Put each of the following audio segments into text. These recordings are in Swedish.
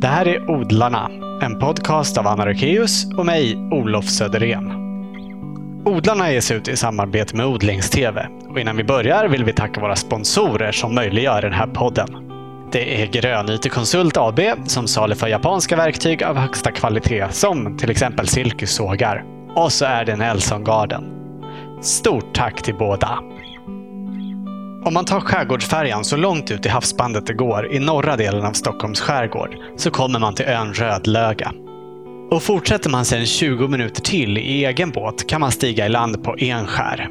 Det här är Odlarna, en podcast av Anna Rökeus och mig, Olof Söderén. Odlarna ges ut i samarbete med Odlingstv. Och innan vi börjar vill vi tacka våra sponsorer som möjliggör den här podden. Det är Grönyte Konsult AB som saluför japanska verktyg av högsta kvalitet som till exempel silkessågar. Och så är det Nelson Garden. Stort tack till båda! Om man tar skärgårdsfärjan så långt ut i havsbandet det går i norra delen av Stockholms skärgård så kommer man till ön Rödlöga. Och fortsätter man sedan 20 minuter till i egen båt kan man stiga i land på Enskär.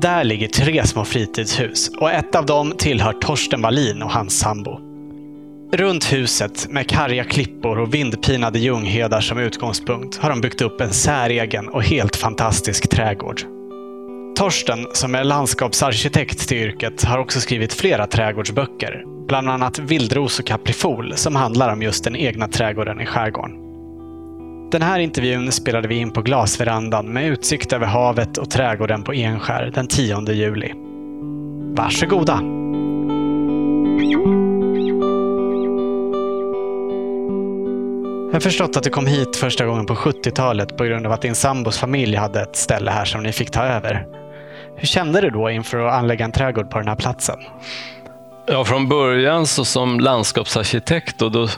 Där ligger tre små fritidshus och ett av dem tillhör Torsten Wallin och hans sambo. Runt huset, med karga klippor och vindpinade ljunghedar som utgångspunkt, har de byggt upp en säregen och helt fantastisk trädgård. Torsten, som är landskapsarkitekt till yrket, har också skrivit flera trädgårdsböcker. Bland annat Vildros och kaprifol, som handlar om just den egna trädgården i skärgården. Den här intervjun spelade vi in på glasverandan med utsikt över havet och trädgården på Enskär den 10 juli. Varsågoda! Jag har förstått att du kom hit första gången på 70-talet på grund av att din sambos familj hade ett ställe här som ni fick ta över. Hur kände du då inför att anlägga en trädgård på den här platsen? Ja, från början så som landskapsarkitekt då, då,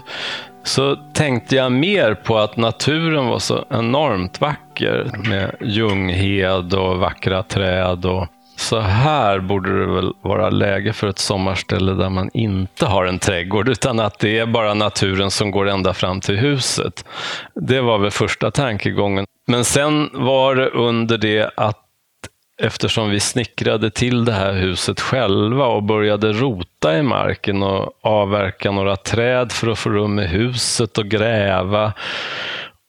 så tänkte jag mer på att naturen var så enormt vacker med ljunghed och vackra träd. Och så här borde det väl vara läge för ett sommarställe där man inte har en trädgård utan att det är bara naturen som går ända fram till huset. Det var väl första tankegången. Men sen var det under det att eftersom vi snickrade till det här huset själva och började rota i marken och avverka några träd för att få rum i huset och gräva.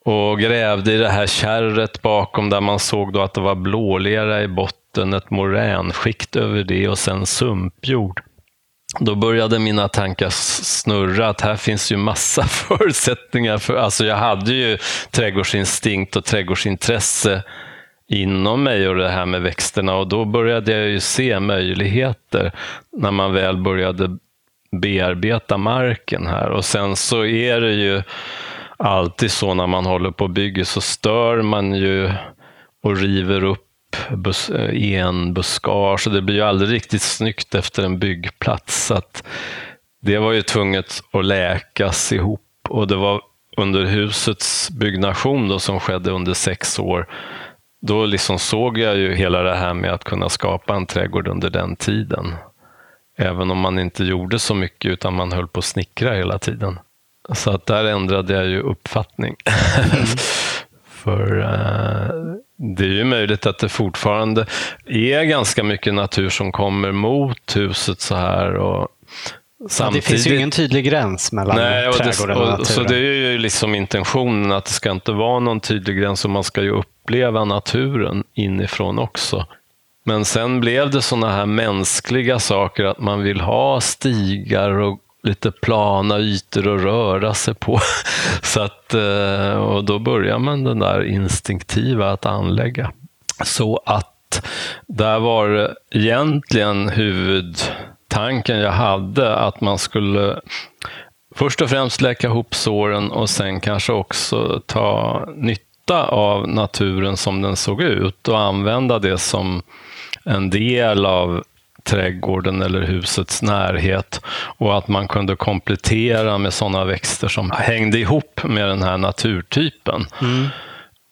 Och grävde i det här kärret bakom där man såg då att det var blålera i botten, ett moränskikt över det och sen sumpjord. Då började mina tankar snurra att här finns ju massa förutsättningar. för Alltså jag hade ju trädgårdsinstinkt och trädgårdsintresse inom mig och det här med växterna. Och då började jag ju se möjligheter när man väl började bearbeta marken här. Och sen så är det ju alltid så när man håller på och bygger så stör man ju och river upp bus, enbuskage och det blir ju aldrig riktigt snyggt efter en byggplats. Så att det var ju tvunget att läkas ihop. Och det var under husets byggnation då, som skedde under sex år då liksom såg jag ju hela det här med att kunna skapa en trädgård under den tiden. Även om man inte gjorde så mycket utan man höll på att snickra hela tiden. Så att där ändrade jag ju uppfattning. Mm. För uh, det är ju möjligt att det fortfarande är ganska mycket natur som kommer mot huset så här. Och Samtidigt... Det finns ju ingen tydlig gräns mellan Nej, och trädgården och, och naturen. Så det är ju liksom intentionen att det ska inte vara någon tydlig gräns och man ska ju uppleva naturen inifrån också. Men sen blev det sådana här mänskliga saker, att man vill ha stigar och lite plana ytor att röra sig på. Så att, eh, och då börjar man den där instinktiva att anlägga. Så att där var egentligen huvud tanken jag hade att man skulle först och främst läka ihop såren och sen kanske också ta nytta av naturen som den såg ut och använda det som en del av trädgården eller husets närhet och att man kunde komplettera med sådana växter som hängde ihop med den här naturtypen. Mm.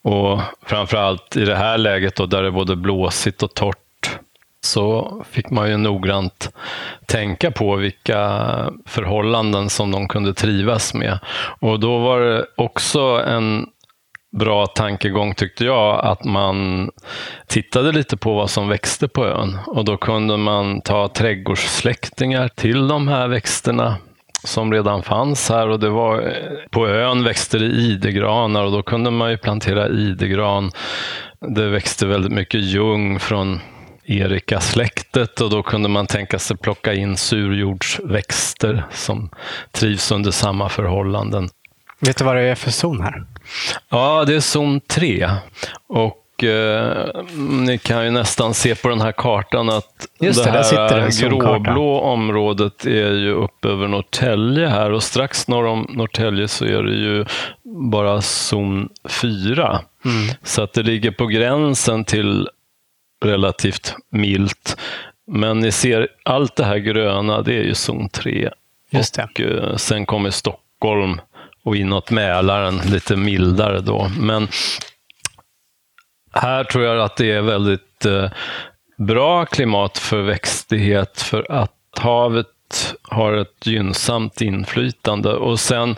Och framförallt i det här läget då, där det är både blåsigt och torrt så fick man ju noggrant tänka på vilka förhållanden som de kunde trivas med. Och då var det också en bra tankegång tyckte jag, att man tittade lite på vad som växte på ön. Och då kunde man ta trädgårdssläktingar till de här växterna som redan fanns här och det var på ön växte det idegranar och då kunde man ju plantera idegran. Det växte väldigt mycket ljung från Erika-släktet och då kunde man tänka sig plocka in surjordsväxter som trivs under samma förhållanden. Vet du vad det är för zon här? Ja, det är zon 3. Och eh, ni kan ju nästan se på den här kartan att Just det, det, här gråblå området är ju upp över Norrtälje här och strax norr om Norrtälje så är det ju bara zon 4. Mm. Så att det ligger på gränsen till relativt milt. Men ni ser, allt det här gröna, det är ju zon 3. Just det. Och eh, sen kommer Stockholm och inåt Mälaren, lite mildare då. Men här tror jag att det är väldigt eh, bra klimat för växtlighet för att havet har ett gynnsamt inflytande. Och sen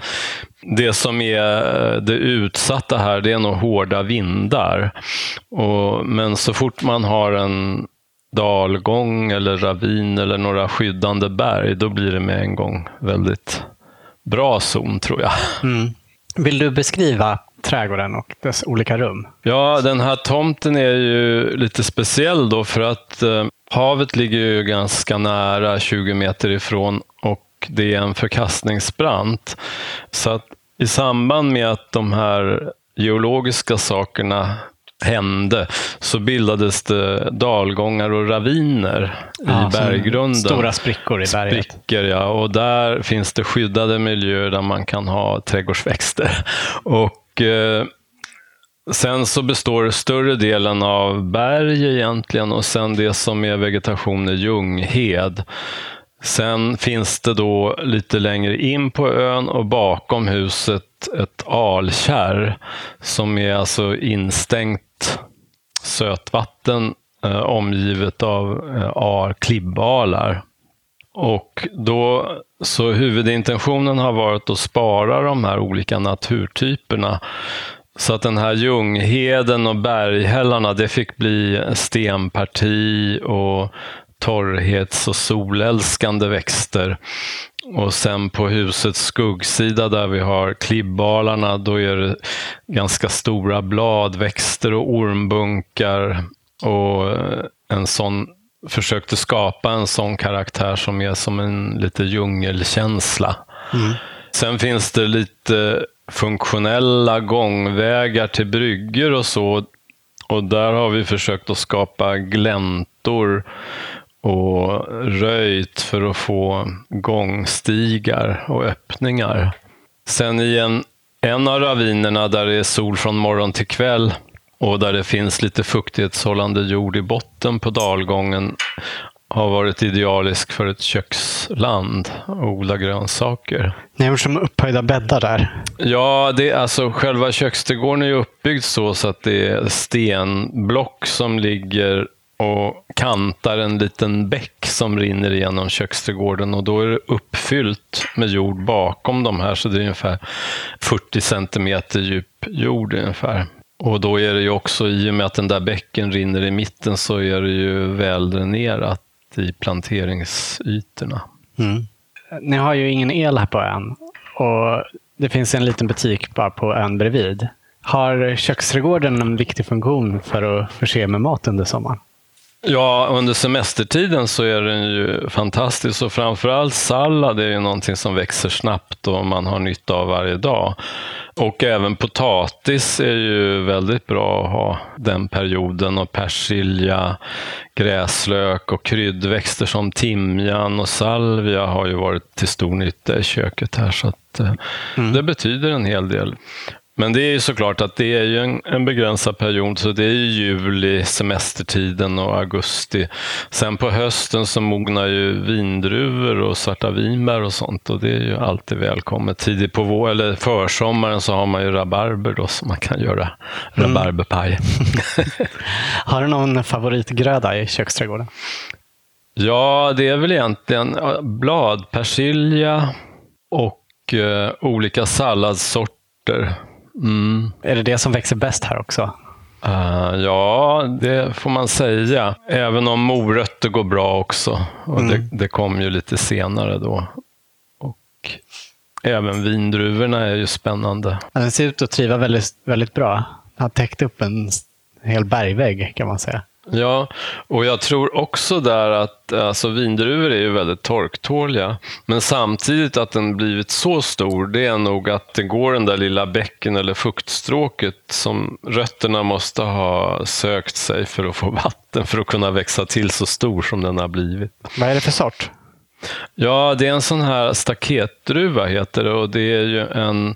det som är eh, det utsatta här, det är nog hårda vindar. Och, men så fort man har en dalgång eller ravin eller några skyddande berg, då blir det med en gång väldigt bra zon tror jag. Mm. Vill du beskriva trädgården och dess olika rum? Ja, den här tomten är ju lite speciell då för att eh, havet ligger ju ganska nära 20 meter ifrån och det är en förkastningsbrant. Så att i samband med att de här geologiska sakerna hände så bildades det dalgångar och raviner Ja, i berggrunden. Stora sprickor i berget. Sprickor, ja. Och där finns det skyddade miljöer där man kan ha trädgårdsväxter. Och eh, Sen så består större delen av berg egentligen och sen det som är vegetation är ljunghed. Sen finns det då lite längre in på ön och bakom huset ett alkärr som är alltså instängt sötvatten eh, omgivet av eh, ar, klibbalar. Och då, så huvudintentionen har varit att spara de här olika naturtyperna. Så att den här ljungheden och berghällarna, det fick bli stenparti och torrhets och solälskande växter. Och sen på husets skuggsida där vi har klibbalarna, då är det ganska stora bladväxter och ormbunkar. Och en sån, försökte skapa en sån karaktär som är som en lite djungelkänsla. Mm. Sen finns det lite funktionella gångvägar till brygger och så. Och där har vi försökt att skapa gläntor och röjt för att få gångstigar och öppningar. Sen i en, en av ravinerna där det är sol från morgon till kväll och där det finns lite fuktighetshållande jord i botten på dalgången har varit idealisk för ett köksland och odla grönsaker. Ni har gjort som upphöjda bäddar där. Ja, det, alltså, själva köksträdgården är uppbyggd så, så att det är stenblock som ligger och kantar en liten bäck som rinner igenom köksträdgården och då är det uppfyllt med jord bakom de här, så det är ungefär 40 centimeter djup jord ungefär. Och då är det ju också, i och med att den där bäcken rinner i mitten, så är det ju väldränerat i planteringsytorna. Mm. Ni har ju ingen el här på ön och det finns en liten butik bara på ön bredvid. Har köksträdgården en viktig funktion för att förse med mat under sommaren? Ja, under semestertiden så är den ju fantastisk och framförallt sallad är ju någonting som växer snabbt och man har nytta av varje dag. Och även potatis är ju väldigt bra att ha den perioden och persilja, gräslök och kryddväxter som timjan och salvia har ju varit till stor nytta i köket här så att eh, Mm. det betyder en hel del. Men det är ju såklart att det är ju en, en begränsad period, så det är ju juli, semestertiden och augusti. Sen på hösten så mognar ju vindruvor och svarta vinbär och sånt och det är ju alltid välkommet. Tidigt på vår, eller försommaren så har man ju rabarber då som man kan göra rabarberpaj. Har du någon favoritgröda i köksträdgården? Ja, det är väl egentligen ja, bladpersilja och eh, olika salladssorter. Mm. Är det det som växer bäst här också? Uh, ja, det får man säga. Även om morötter går bra också. Och det, det kom ju lite senare då. Och även vindruvorna är ju spännande. Ja, Den ser ut att triva väldigt, väldigt bra. Den har täckt upp en hel bergvägg kan man säga. Ja, och jag tror också där att alltså, vindruvor är ju väldigt torktåliga. Men samtidigt att den blivit så stor, det är nog att det går den där lilla bäcken eller fuktstråket som rötterna måste ha sökt sig för att få vatten för att kunna växa till så stor som den har blivit. Vad är det för sort? Ja, det är en sån här staketdruva heter det och det är ju en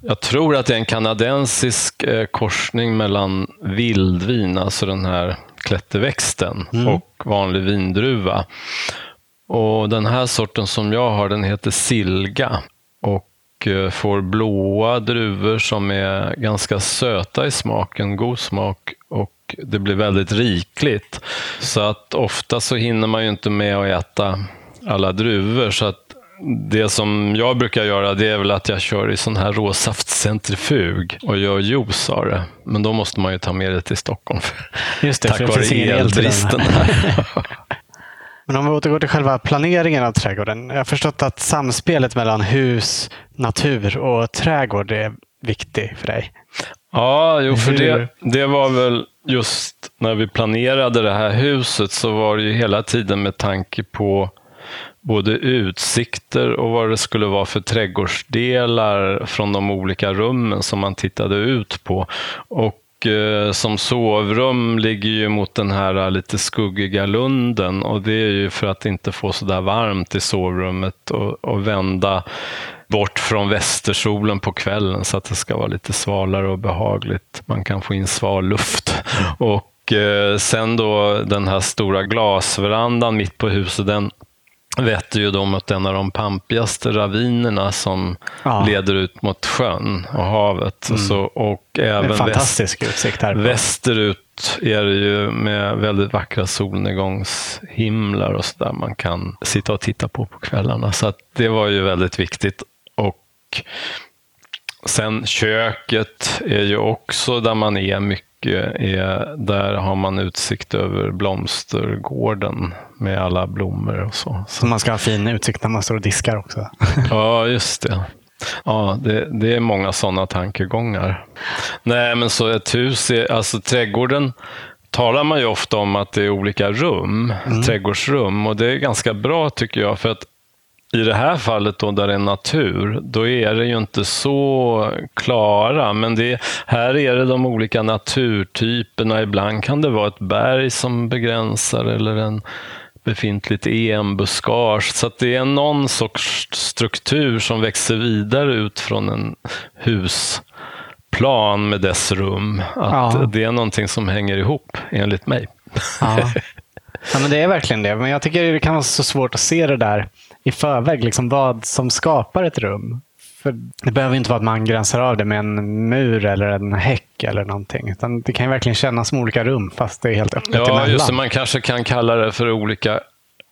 jag tror att det är en kanadensisk eh, korsning mellan vildvin, alltså den här klätterväxten, mm. och vanlig vindruva. Och Den här sorten som jag har, den heter silga och eh, får blåa druvor som är ganska söta i smaken, god smak och det blir väldigt rikligt. Så att ofta så hinner man ju inte med att äta alla druvor. Så att det som jag brukar göra det är väl att jag kör i sån här råsaftcentrifug och gör juice av det. Men då måste man ju ta med det till Stockholm. Just det, tack för vare elbristen. Men om vi återgår till själva planeringen av trädgården. Jag har förstått att samspelet mellan hus, natur och trädgård är viktigt för dig. Ja, jo, för det, det var väl just när vi planerade det här huset så var det ju hela tiden med tanke på både utsikter och vad det skulle vara för trädgårdsdelar från de olika rummen som man tittade ut på. Och eh, som sovrum ligger ju mot den här eh, lite skuggiga lunden och det är ju för att inte få så där varmt i sovrummet och, och vända bort från västersolen på kvällen så att det ska vara lite svalare och behagligt. Man kan få in sval luft. Och eh, sen då den här stora glasverandan mitt på huset, den vetter ju då mot en av de pampigaste ravinerna som ja. leder ut mot sjön och havet. Mm. Så, och även fantastisk väst, utsikt här. Västerut är det ju med väldigt vackra solnedgångshimlar och så där man kan sitta och titta på på kvällarna. Så det var ju väldigt viktigt. Och sen köket är ju också där man är mycket är, där har man utsikt över blomstergården med alla blommor och så. Så man ska ha fin utsikt när man står och diskar också? ja, just det. Ja, det, det är många sådana tankegångar. Nej, men så ett hus, är, alltså trädgården talar man ju ofta om att det är olika rum, mm. trädgårdsrum. Och det är ganska bra tycker jag, för att i det här fallet då, där det är natur, då är det ju inte så klara. Men det, här är det de olika naturtyperna. Ibland kan det vara ett berg som begränsar eller en befintligt enbuskage. Så det är någon sorts struktur som växer vidare ut från en husplan med dess rum. Att ja. Det är någonting som hänger ihop, enligt mig. Ja. ja, men det är verkligen det. Men jag tycker det kan vara så svårt att se det där i förväg, liksom vad som skapar ett rum. För det behöver inte vara att man gränsar av det med en mur eller en häck eller någonting. Utan det kan ju verkligen kännas som olika rum fast det är helt öppet Ja, emellan. just det. Man kanske kan kalla det för olika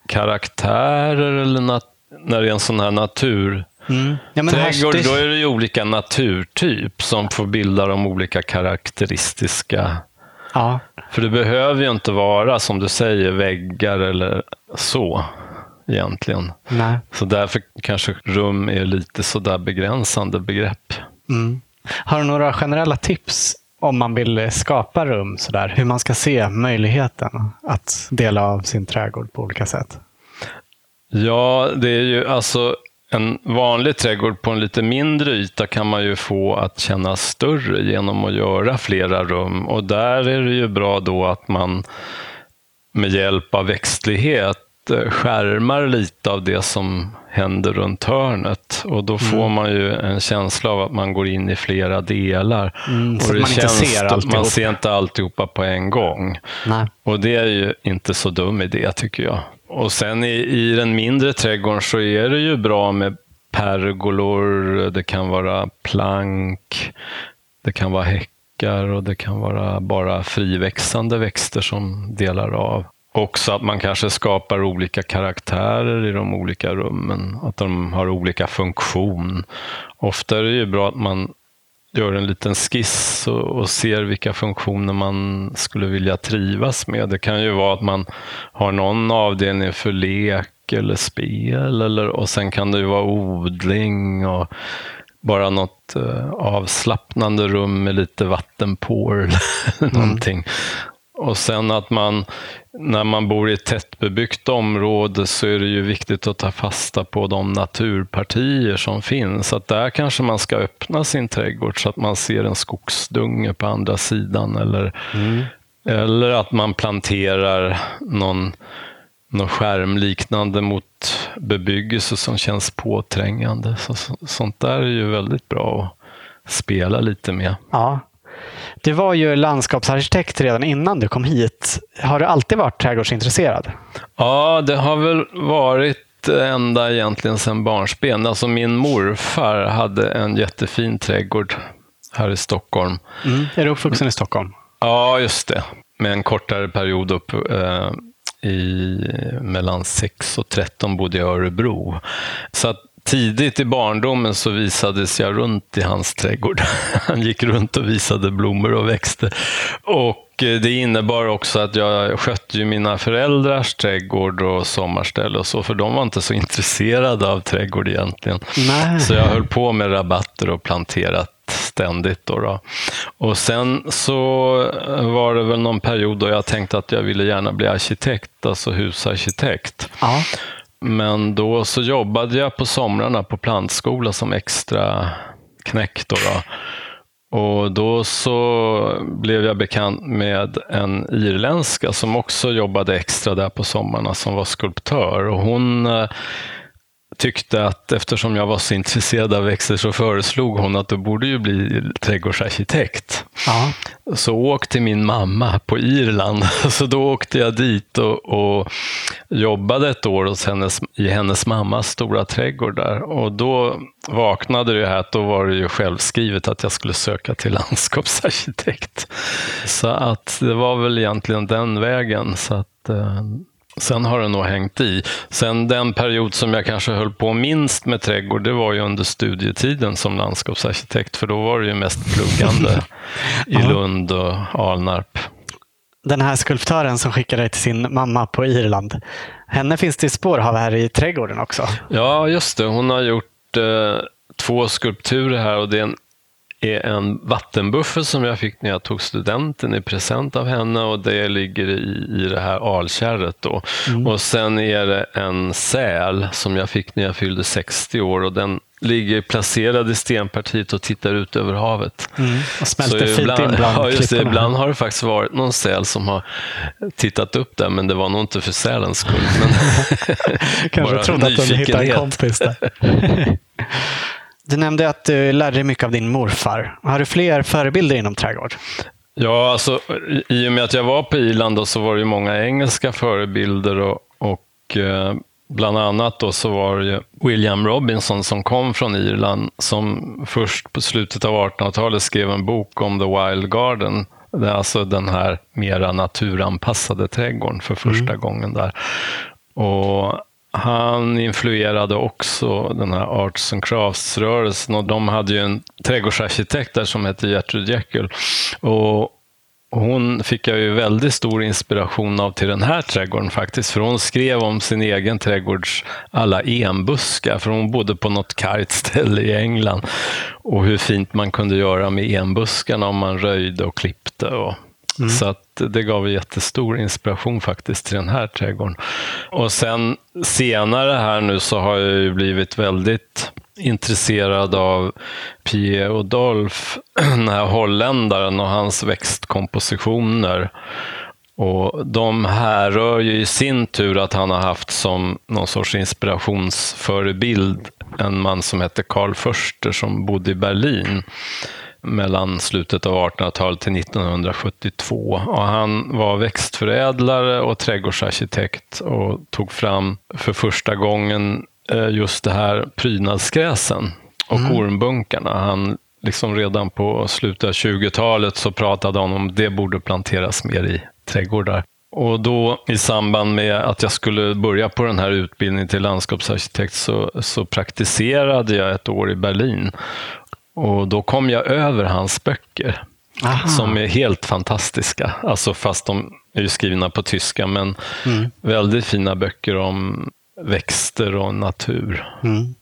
karaktärer eller när det är en sån här natur Mm. Ja, Trädgård, då är det ju olika naturtyp som får bilda de olika karaktäristiska. Ja. För det behöver ju inte vara, som du säger, väggar eller så egentligen. Nej. Så därför kanske rum är lite sådär begränsande begrepp. Mm. Har du några generella tips om man vill skapa rum, sådär, hur man ska se möjligheten att dela av sin trädgård på olika sätt? Ja, det är ju alltså en vanlig trädgård på en lite mindre yta kan man ju få att kännas större genom att göra flera rum. Och där är det ju bra då att man med hjälp av växtlighet skärmar lite av det som händer runt hörnet. Och då får mm. man ju en känsla av att man går in i flera delar. Mm, och det man känns, ser alltihop. Man ser inte alltihopa på en gång. Nej. Och det är ju inte så dum idé tycker jag. Och sen i, i den mindre trädgården så är det ju bra med pergolor, det kan vara plank, det kan vara häckar och det kan vara bara friväxande växter som delar av. Också att man kanske skapar olika karaktärer i de olika rummen, att de har olika funktion. Ofta är det ju bra att man gör en liten skiss och, ser vilka funktioner man skulle vilja trivas med. Det kan ju vara att man har någon avdelning för lek eller spel eller, och sen kan det ju vara odling och bara något uh, avslappnande rum med lite vatten på eller mm. någonting. Och sen att man, när man bor i ett tättbebyggt område så är det ju viktigt att ta fasta på de naturpartier som finns. Att där kanske man ska öppna sin trädgård så att man ser en skogsdunge på andra sidan. Eller, mm. eller att man planterar någon, någon skärm liknande mot bebyggelse som känns påträngande. Så, sånt där är ju väldigt bra att spela lite med. Ja, du var ju landskapsarkitekt redan innan du kom hit. Har du alltid varit trädgårdsintresserad? Ja, det har väl varit ända egentligen sedan barnsben. Alltså min morfar hade en jättefin trädgård här i Stockholm. Mm. Är du uppvuxen i Stockholm? Ja, just det. Med en kortare period upp eh, i mellan 6 och 13 bodde jag i Örebro. Så att Tidigt i barndomen så visades jag runt i hans trädgård. Han gick runt och visade blommor och växter. Och eh, det innebar också att jag skötte ju mina föräldrars trädgård och sommarställe och så, för de var inte så intresserade av trädgård egentligen. Nej. Så jag höll på med rabatter och planterat ständigt. Då, då Och sen så var det väl någon period då jag tänkte att jag ville gärna bli arkitekt, alltså husarkitekt. Ja. Men då så jobbade jag på somrarna på plantskola som extra knäck. Då, då. Och då så blev jag bekant med en irländska som också jobbade extra där på sommarna som var skulptör. Och hon eh, tyckte att eftersom jag var så intresserad av växter så föreslog hon att du borde ju bli trädgårdsarkitekt. Ja. Så åk till min mamma på Irland. Så då åkte jag dit och, och jobbade ett år hos hennes, i hennes mammas stora trädgård där. Och då vaknade det här att då var det ju självskrivet att jag skulle söka till landskapsarkitekt. Så att det var väl egentligen den vägen. Så att, eh, Sen har det nog hängt i. Sen den period som jag kanske höll på minst med trädgård, det var ju under studietiden som landskapsarkitekt, för då var det ju mest pluggande i Lund och Alnarp. Den här skulptören som skickade dig till sin mamma på Irland, henne finns det spår av här i trädgården också? Ja, just det. Hon har gjort eh, två skulpturer här och det är en är en vattenbuffel som jag fick när jag tog studenten i present av henne och det ligger i, i det här alkärret. Då. Mm. Och sen är det en säl som jag fick när jag fyllde 60 år och den ligger placerad i stenpartiet och tittar ut över havet. Mm. Och smälter så fint ibland, in bland ja, just det, Ibland har det faktiskt varit någon säl som har tittat upp där, men det var nog inte för sälens skull. Men Kanske trodde att de hittade en kompis där. Du nämnde att du lärde dig mycket av din morfar. Har du fler förebilder inom trädgård? Ja, alltså, i och med att jag var på Irland så var det många engelska förebilder och, och eh, bland annat då så var det William Robinson som kom från Irland som först på slutet av 1800-talet skrev en bok om The Wild Garden. Det är alltså den här mera naturanpassade trädgården för första mm. gången där. Och han influerade också den här Arts and Crafts-rörelsen och de hade ju en trädgårdsarkitekt där som hette Gertrud Jekyll. Och hon fick jag ju väldigt stor inspiration av till den här trädgården faktiskt, för hon skrev om sin egen trädgårds alla enbuskar, för hon bodde på något kargt ställe i England, och hur fint man kunde göra med enbuskarna om man röjde och klippte. Och Mm. Så att det gav jättestor inspiration faktiskt till den här trädgården. Och sen senare här nu så har jag ju blivit väldigt intresserad av Pierre Odolphe, den här holländaren och hans växtkompositioner. Och de härrör ju i sin tur att han har haft som någon sorts inspirationsförebild en man som hette Karl Förster som bodde i Berlin mellan slutet av 1800-talet till 1972. Och han var växtförädlare och trädgårdsarkitekt och tog fram för första gången eh, just det här prydnadsgräsen och mm. ormbunkarna. Han liksom redan på slutet av 20-talet så pratade han om att det borde planteras mer i trädgårdar. Och då i samband med att jag skulle börja på den här utbildningen till landskapsarkitekt så, så praktiserade jag ett år i Berlin. Och då kom jag över hans böcker. Aha. Som är helt fantastiska. Alltså fast de är skrivna på tyska, men mm. väldigt fina böcker om växter och natur. Mm.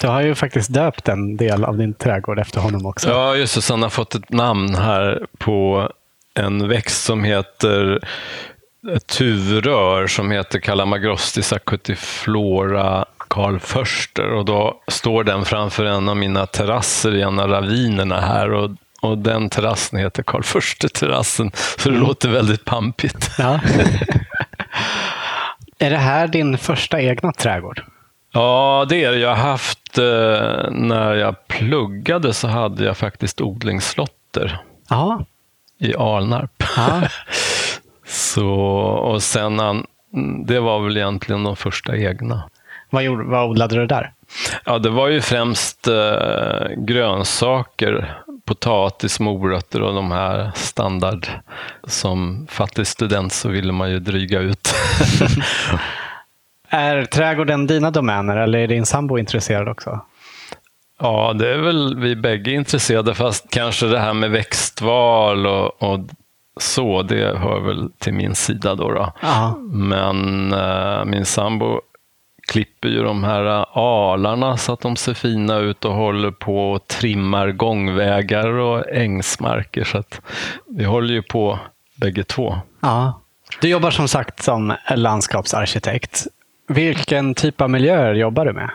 Du har ju faktiskt döpt en del av din trädgård efter honom också. Ja, just det. Så han har fått ett namn här på en växt som heter ett tuvrör som heter Calamagrostis acutiflora Karl Förster och då står den framför en av mina terrasser i en av ravinerna här och, och den terrassen heter Karl Förster-terrassen så det mm. låter väldigt pampigt. Ja. är det här din första egna trädgård? Ja, det är det. Jag har haft, eh, när jag pluggade så hade jag faktiskt odlingslotter. Ja. I Alnarp. Så, och sen, det var väl egentligen de första egna. Vad, gjorde, vad odlade du där? Ja, det var ju främst eh, grönsaker, potatis, morötter och de här standard. Som fattig student så ville man ju dryga ut. är trädgården dina domäner eller är din sambo intresserad också? Ja, det är väl vi bägge intresserade, fast kanske det här med växtval och, och så, det hör väl till min sida då. då. Men äh, min sambo klipper ju de här alarna så att de ser fina ut och håller på och trimmar gångvägar och ängsmarker. Så att vi håller ju på bägge två. Ja. Du jobbar som sagt som landskapsarkitekt. Vilken typ av miljöer jobbar du med?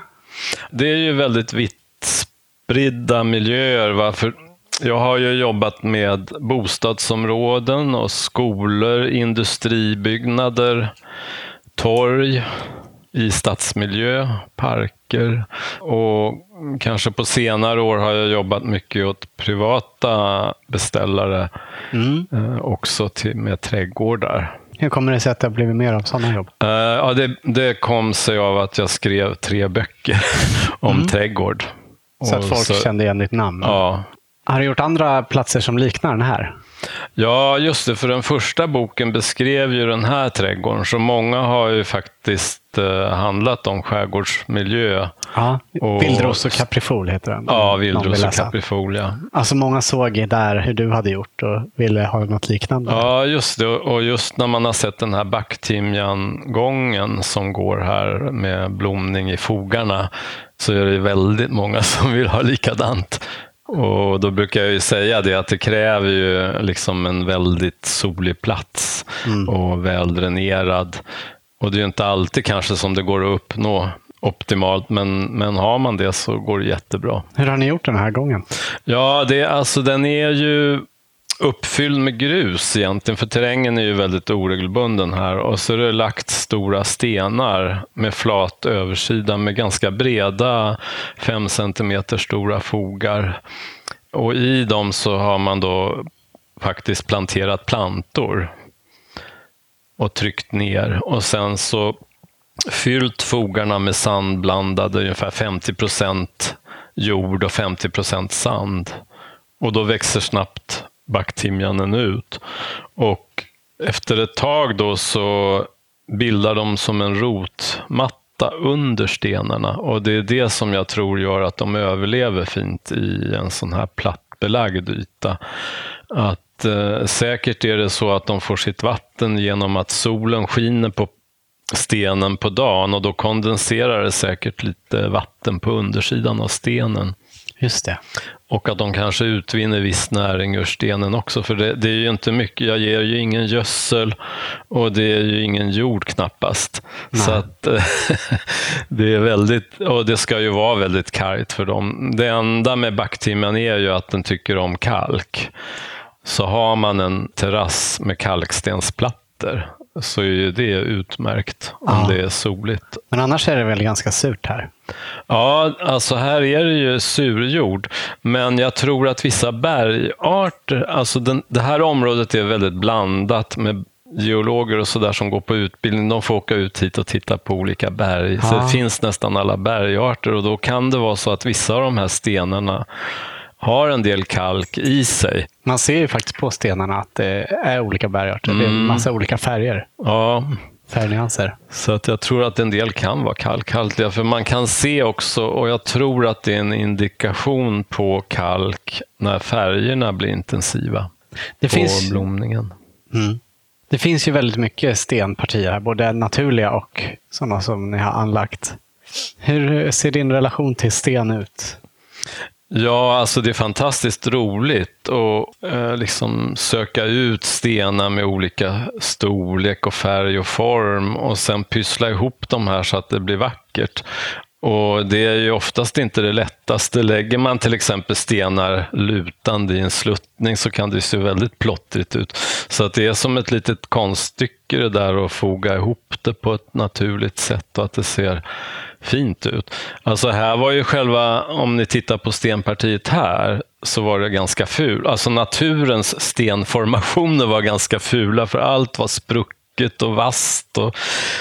Det är ju väldigt vitt spridda miljöer. Varför? Jag har ju jobbat med bostadsområden och skolor, industribyggnader, torg, i stadsmiljö, parker och kanske på senare år har jag jobbat mycket åt privata beställare mm. Eh, också till, med trädgårdar. Hur kommer det sig att det har blivit mer av sådana jobb? Uh, ja, det, det, kom sig av att jag skrev tre böcker om mm. trädgård. Så att folk så, kände igen ditt namn? Ja. Har du gjort andra platser som liknar den här? Ja, just det. För den första boken beskrev ju den här trädgården. Så många har ju faktiskt eh, handlat om skärgårdsmiljö. Ja, Vildros och Caprifol heter den. Ja, Vildros och Caprifol, ja. Alltså många såg där hur du hade gjort och ville ha något liknande. Ja, just det. Och just när man har sett den här backtimjan-gången som går här med blomning i fogarna så är det väldigt många som vill ha likadant. Och då brukar jag ju säga det att det kräver ju liksom en väldigt solig plats mm. och väldränerad. Och det är ju inte alltid kanske som det går att uppnå optimalt, men, men har man det så går det jättebra. Hur har ni gjort den här gången? Ja, det, alltså, den är ju uppfylld med grus egentligen, för terrängen är ju väldigt oregelbunden här. Och så är det lagt stora stenar med flat översida med ganska breda, fem centimeter stora fogar. Och i dem så har man då faktiskt planterat plantor och tryckt ner. Och sen så fyllt fogarna med sandblandade, ungefär 50 procent jord och 50 procent sand. Och då växer snabbt backtimjanen ut. Och efter ett tag då så bildar de som en rotmatta under stenarna och det är det som jag tror gör att de överlever fint i en sån här plattbelagd yta. Att eh, säkert är det så att de får sitt vatten genom att solen skiner på stenen på dagen och då kondenserar det säkert lite vatten på undersidan av stenen. Just det. Och att de kanske utvinner viss näring ur stenen också, för det, det, är ju inte mycket. Jag ger ju ingen gödsel och det är ju ingen jord knappast. Nej. Så att det är väldigt, och det ska ju vara väldigt kargt för dem. Det enda med backtimmen är ju att den tycker om kalk. Så har man en terrass med kalkstensplattor så är det utmärkt om ja. det är soligt. Men annars är det väl ganska surt här? Ja, alltså här är det ju surjord. Men jag tror att vissa bergarter, alltså den, det här området är väldigt blandat med geologer och sådär som går på utbildning, de får åka ut hit och titta på olika berg. Ja. Så det finns nästan alla bergarter och då kan det vara så att vissa av de här stenarna har en del kalk i sig. Man ser ju faktiskt på stenarna att det är olika bergarter. Mm. Det är en mm. massa olika färger. Ja. Färgnyanser. Så att jag tror att en del kan vara kalkhaltiga. För man kan se också, och jag tror att det är en indikation på kalk när färgerna blir intensiva det på finns... blomningen. Mm. Det finns ju väldigt mycket stenpartier här, både naturliga och sådana som ni har anlagt. Hur ser din relation till sten ut? Ja, alltså det är fantastiskt roligt att eh, liksom söka ut stenar med olika storlek och färg och form och sen pyssla ihop de här så att det blir vackert. Och Det är ju oftast inte det lättaste. Lägger man till exempel stenar lutande i en sluttning så kan det se väldigt plottrigt ut. Så att det är som ett litet konststycke det där att foga ihop det på ett naturligt sätt och att det ser fint ut. Alltså här var ju själva, om ni tittar på stenpartiet här, så var det ganska fult. Alltså naturens stenformationer var ganska fula för allt var sprucket och vasst och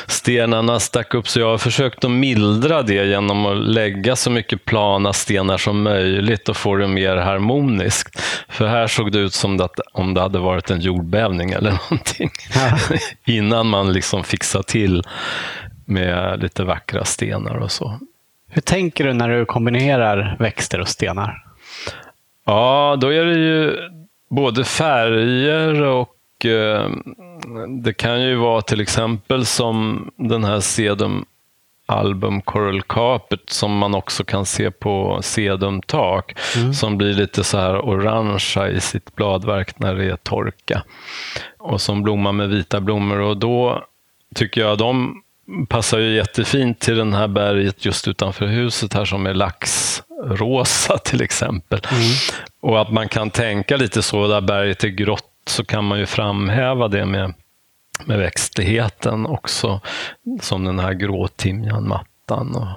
stenarna stack upp. Så jag har försökt att mildra det genom att lägga så mycket plana stenar som möjligt och få det mer harmoniskt. För här såg det ut som att, om det hade varit en jordbävning eller någonting. Ja. Innan man liksom fixade till med lite vackra stenar och så. Hur tänker du när du kombinerar växter och stenar? Ja, då är det ju både färger och eh, det kan ju vara till exempel som den här Sedum album Coral Carpet som man också kan se på Sedum-tak mm. som blir lite så här orangea i sitt bladverk när det är torka och som blommar med vita blommor och då tycker jag de passar ju jättefint till den här berget just utanför huset här som är laxrosa till exempel. Mm. Och att man kan tänka lite så, där berget är grått så kan man ju framhäva det med, med växtligheten också, som den här gråtimjanmattan. Och,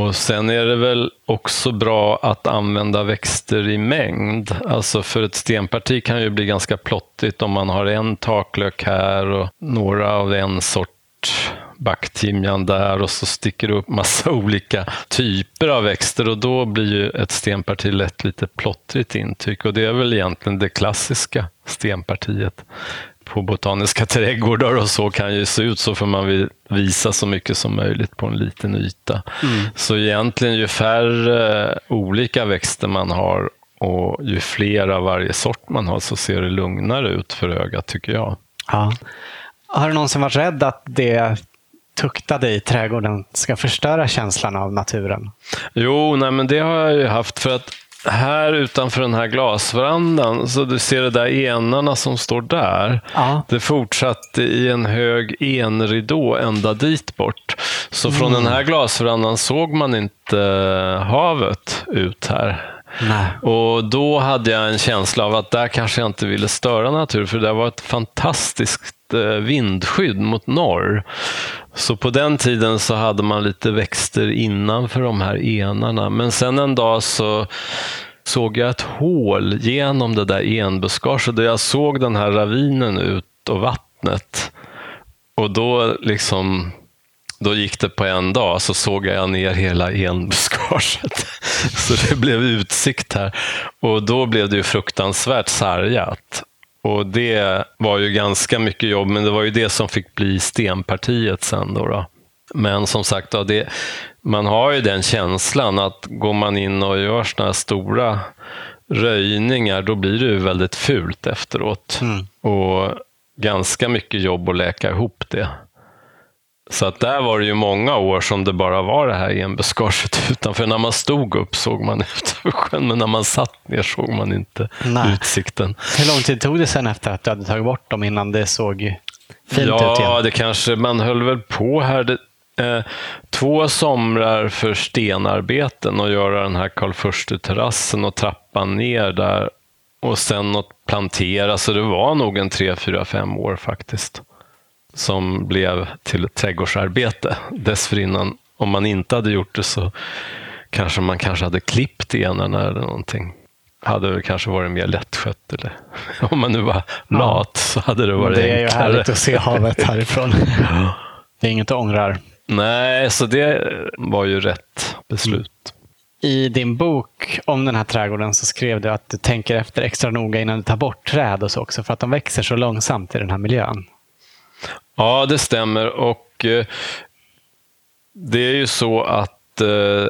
och sen är det väl också bra att använda växter i mängd. Alltså för ett stenparti kan ju bli ganska plottigt om man har en taklök här och några av en sort backtimjan där och så sticker det upp massa olika typer av växter och då blir ju ett stenparti lätt lite plottrigt intryck och det är väl egentligen det klassiska stenpartiet på botaniska trädgårdar och så kan ju se ut så för man vill visa så mycket som möjligt på en liten yta. Mm. Så egentligen ju färre olika växter man har och ju fler av varje sort man har så ser det lugnare ut för ögat tycker jag. Ja. Har du någonsin varit rädd att det tuktade i trädgården ska förstöra känslan av naturen? Jo, nej, men det har jag ju haft. för att här utanför den här glasverandan, så du ser det där enarna som står där. Ja. Det fortsatte i en hög enridå ända dit bort. Så mm. från den här glasverandan såg man inte havet ut här. Nej. Och då hade jag en känsla av att där kanske jag inte ville störa natur, för det var ett fantastiskt eh, vindskydd mot norr. Så på den tiden så hade man lite växter innanför de här enarna. Men sen en dag så såg jag ett hål genom det där enbuskaget där jag såg den här ravinen ut och vattnet. Och då liksom då gick det på en dag, så såg jag ner hela enbuskaget. Så det blev utsikt här. Och då blev det ju fruktansvärt sargat. Och det var ju ganska mycket jobb, men det var ju det som fick bli stenpartiet sen. Då, då. Men som sagt, då, det, man har ju den känslan att går man in och gör såna här stora röjningar, då blir det ju väldigt fult efteråt. Mm. Och ganska mycket jobb att läka ihop det. Så att där var det ju många år som det bara var det här enbuskaget utanför. När man stod upp såg man ut över sjön, men när man satt ner såg man inte Nej. utsikten. Hur lång tid tog det sen efter att du hade tagit bort dem innan det såg fint ja, ut igen? Ja, det kanske, man höll väl på här det, eh, två somrar för stenarbeten och göra den här Karl terrassen och trappan ner där och sen att plantera. Så det var nog en tre, fyra, fem år faktiskt som blev till ett trädgårdsarbete. Dessförinnan, om man inte hade gjort det så kanske man kanske hade klippt enarna eller någonting. Hade det kanske varit mer lättskött. Eller, om man nu var lat ja. så hade det varit enklare. Det är enklare. ju härligt att se havet härifrån. Det är inget att ångrar. Nej, så det var ju rätt beslut. I din bok om den här trädgården så skrev du att du tänker efter extra noga innan du tar bort träd och så också för att de växer så långsamt i den här miljön. Ja, det stämmer. Och eh, det är ju så att eh,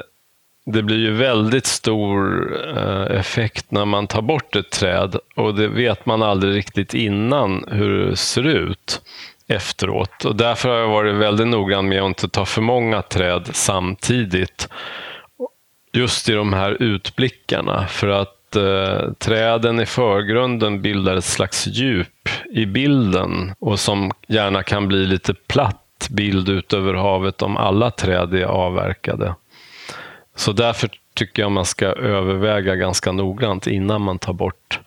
det blir ju väldigt stor eh, effekt när man tar bort ett träd och det vet man aldrig riktigt innan hur det ser ut efteråt. Och därför har jag varit väldigt noggrann med att inte ta för många träd samtidigt. just i de här utblickarna. För att eh, träden i förgrunden bildar ett slags djup i bilden och som gärna kan bli lite platt bild ut över havet om alla träd är avverkade. Så därför tycker jag man ska överväga ganska noggrant innan man tar bort.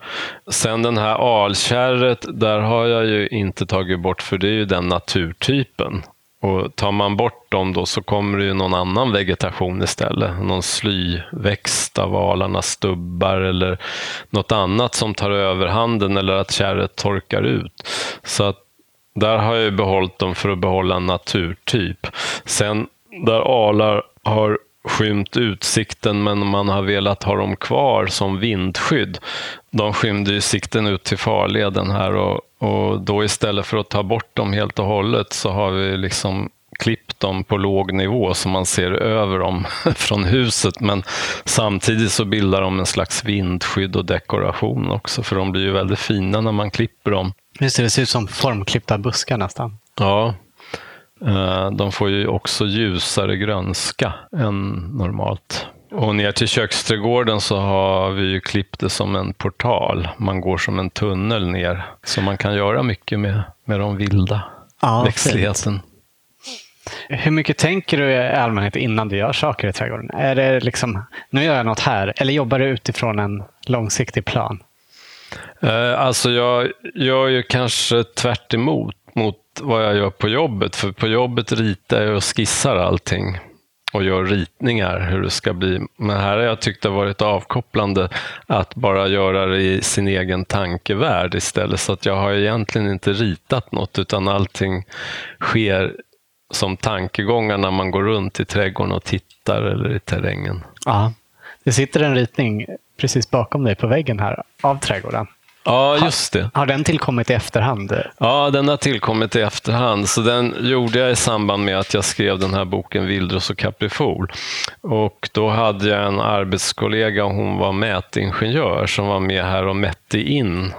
Sen den här alkärret, där har jag ju inte tagit bort för det är ju den naturtypen. Och tar man bort dem då så kommer det ju någon annan vegetation istället. Någon slyväxt av alarnas stubbar eller något annat som tar överhanden eller att kärret torkar ut. Så att där har jag behållit dem för att behålla en naturtyp. Sen där alar har skymt utsikten men man har velat ha dem kvar som vindskydd. De skymde ju sikten ut till farleden här och, och då istället för att ta bort dem helt och hållet så har vi liksom klippt dem på låg nivå så man ser över dem från huset. Men samtidigt så bildar de en slags vindskydd och dekoration också för de blir ju väldigt fina när man klipper dem. Just det, det ser ut som formklippta buskar nästan. Ja, de får ju också ljusare grönska än normalt. Och ner till köksträdgården så har vi ju klippt det som en portal. Man går som en tunnel ner. Så man kan göra mycket med, med de vilda ja, växtligheten. Hur mycket tänker du i allmänhet innan du gör saker i trädgården? Är det liksom, nu gör jag något här, eller jobbar du utifrån en långsiktig plan? Eh, alltså jag gör ju kanske tvärt emot mot vad jag gör på jobbet. För på jobbet ritar jag och skissar allting och gör ritningar hur det ska bli. Men här har jag tyckt det varit avkopplande att bara göra det i sin egen tankevärld istället. Så att jag har egentligen inte ritat något utan allting sker som tankegångar när man går runt i trädgården och tittar eller i terrängen. Ja, det sitter en ritning precis bakom dig på väggen här av trädgården. Ja, just det. Har, den tillkommit i efterhand? Ja, den har tillkommit i efterhand. Så den gjorde jag i samband med att jag skrev den här boken Vildros och Caprifol. Och då hade jag en arbetskollega, hon var mätingenjör, som var med här och mätte in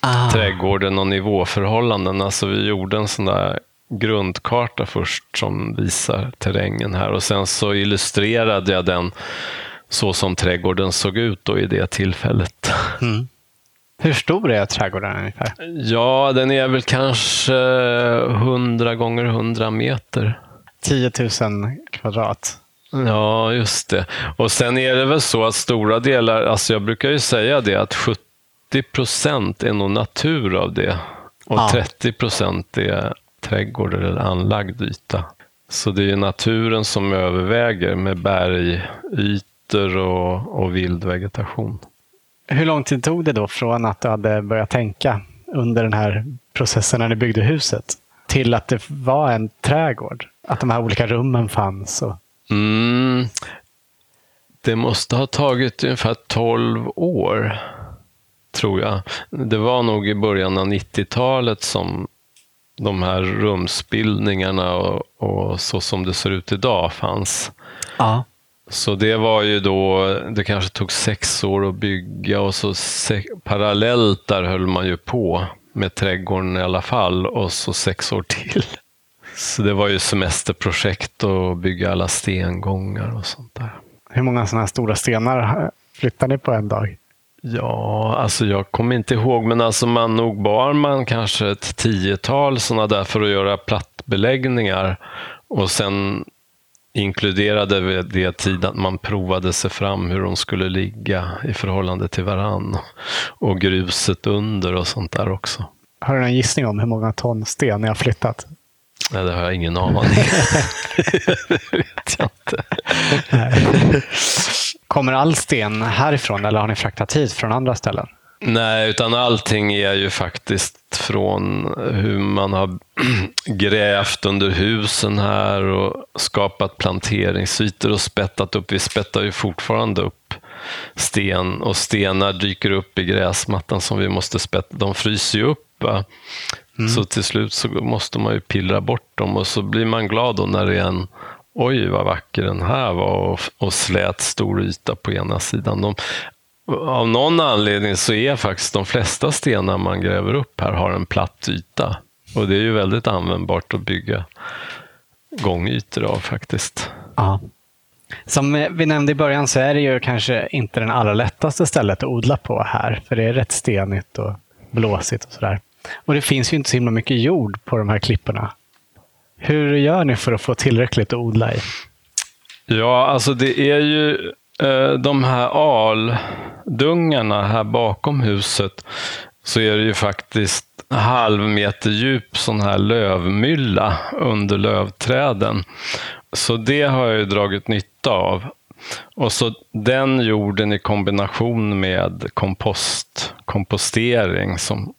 ah. trädgården och nivåförhållandena. Så alltså, vi gjorde en sån där grundkarta först som visar terrängen här och sen så illustrerade jag den så som trädgården såg ut då i det tillfället. Mm. Hur stor är trädgården ungefär? Ja, den är väl kanske 100 gånger 100 meter. 10 000 kvadrat. Ja, just det. Och sen är det väl så att stora delar, alltså jag brukar ju säga det, att 70 procent är nog natur av det. Och ja. 30 procent är trädgård eller anlagd yta. Så det är naturen som överväger med bergytor och, och vild vegetation. Hur lång tid tog det då från att du hade börjat tänka under den här processen när ni byggde huset till att det var en trädgård? Att de här olika rummen fanns? Och... Mm. Det måste ha tagit ungefär 12 år, tror jag. Det var nog i början av 90-talet som de här rumsbildningarna och, och, så som det ser ut idag fanns. Ja. Så det var ju då, det kanske tog sex år att bygga och så se, parallellt där höll man ju på med trädgården i alla fall och så sex år till. Så det var ju semesterprojekt att bygga alla stengångar och sånt där. Hur många sådana här stora stenar flyttar ni på en dag? Ja, alltså jag kommer inte ihåg, men alltså man nog bar man kanske ett tiotal sådana där för att göra plattbeläggningar. Och sen inkluderade det tid att man provade sig fram hur de skulle ligga i förhållande till varann. Och gruset under och sånt där också. Har du en gissning om hur många ton sten ni har flyttat? Nej, det har jag ingen aning Det vet jag inte. Kommer all sten härifrån eller har ni fraktat hit från andra ställen? Nej, utan allting är ju faktiskt från hur man har grävt under husen här och skapat planteringsytor och spettat upp. Vi spettar ju fortfarande upp sten och stenar dyker upp i gräsmattan som vi måste spätta. De fryser ju upp. Mm. Så till slut så måste man ju pillra bort dem och så blir man glad då när det är en Oj, vad vacker den här var och, och slät stor yta på ena sidan. De, av någon anledning så är faktiskt de flesta stenar man gräver upp här har en platt yta. Och det är ju väldigt användbart att bygga gångytor av faktiskt. Ja. Som vi nämnde i början så är det ju kanske inte den allra lättaste stället att odla på här, för det är rätt stenigt och blåsigt och sådär. Och det finns ju inte så himla mycket jord på de här klipporna. Hur gör ni för att få tillräckligt att odla i? Ja, alltså det är ju Eh, de här aldungarna här bakom huset så är det ju faktiskt halv meter djup sån här lövmylla under lövträden. Så det har jag ju dragit nytta av. Och så den jorden i kombination med kompost, kompostering som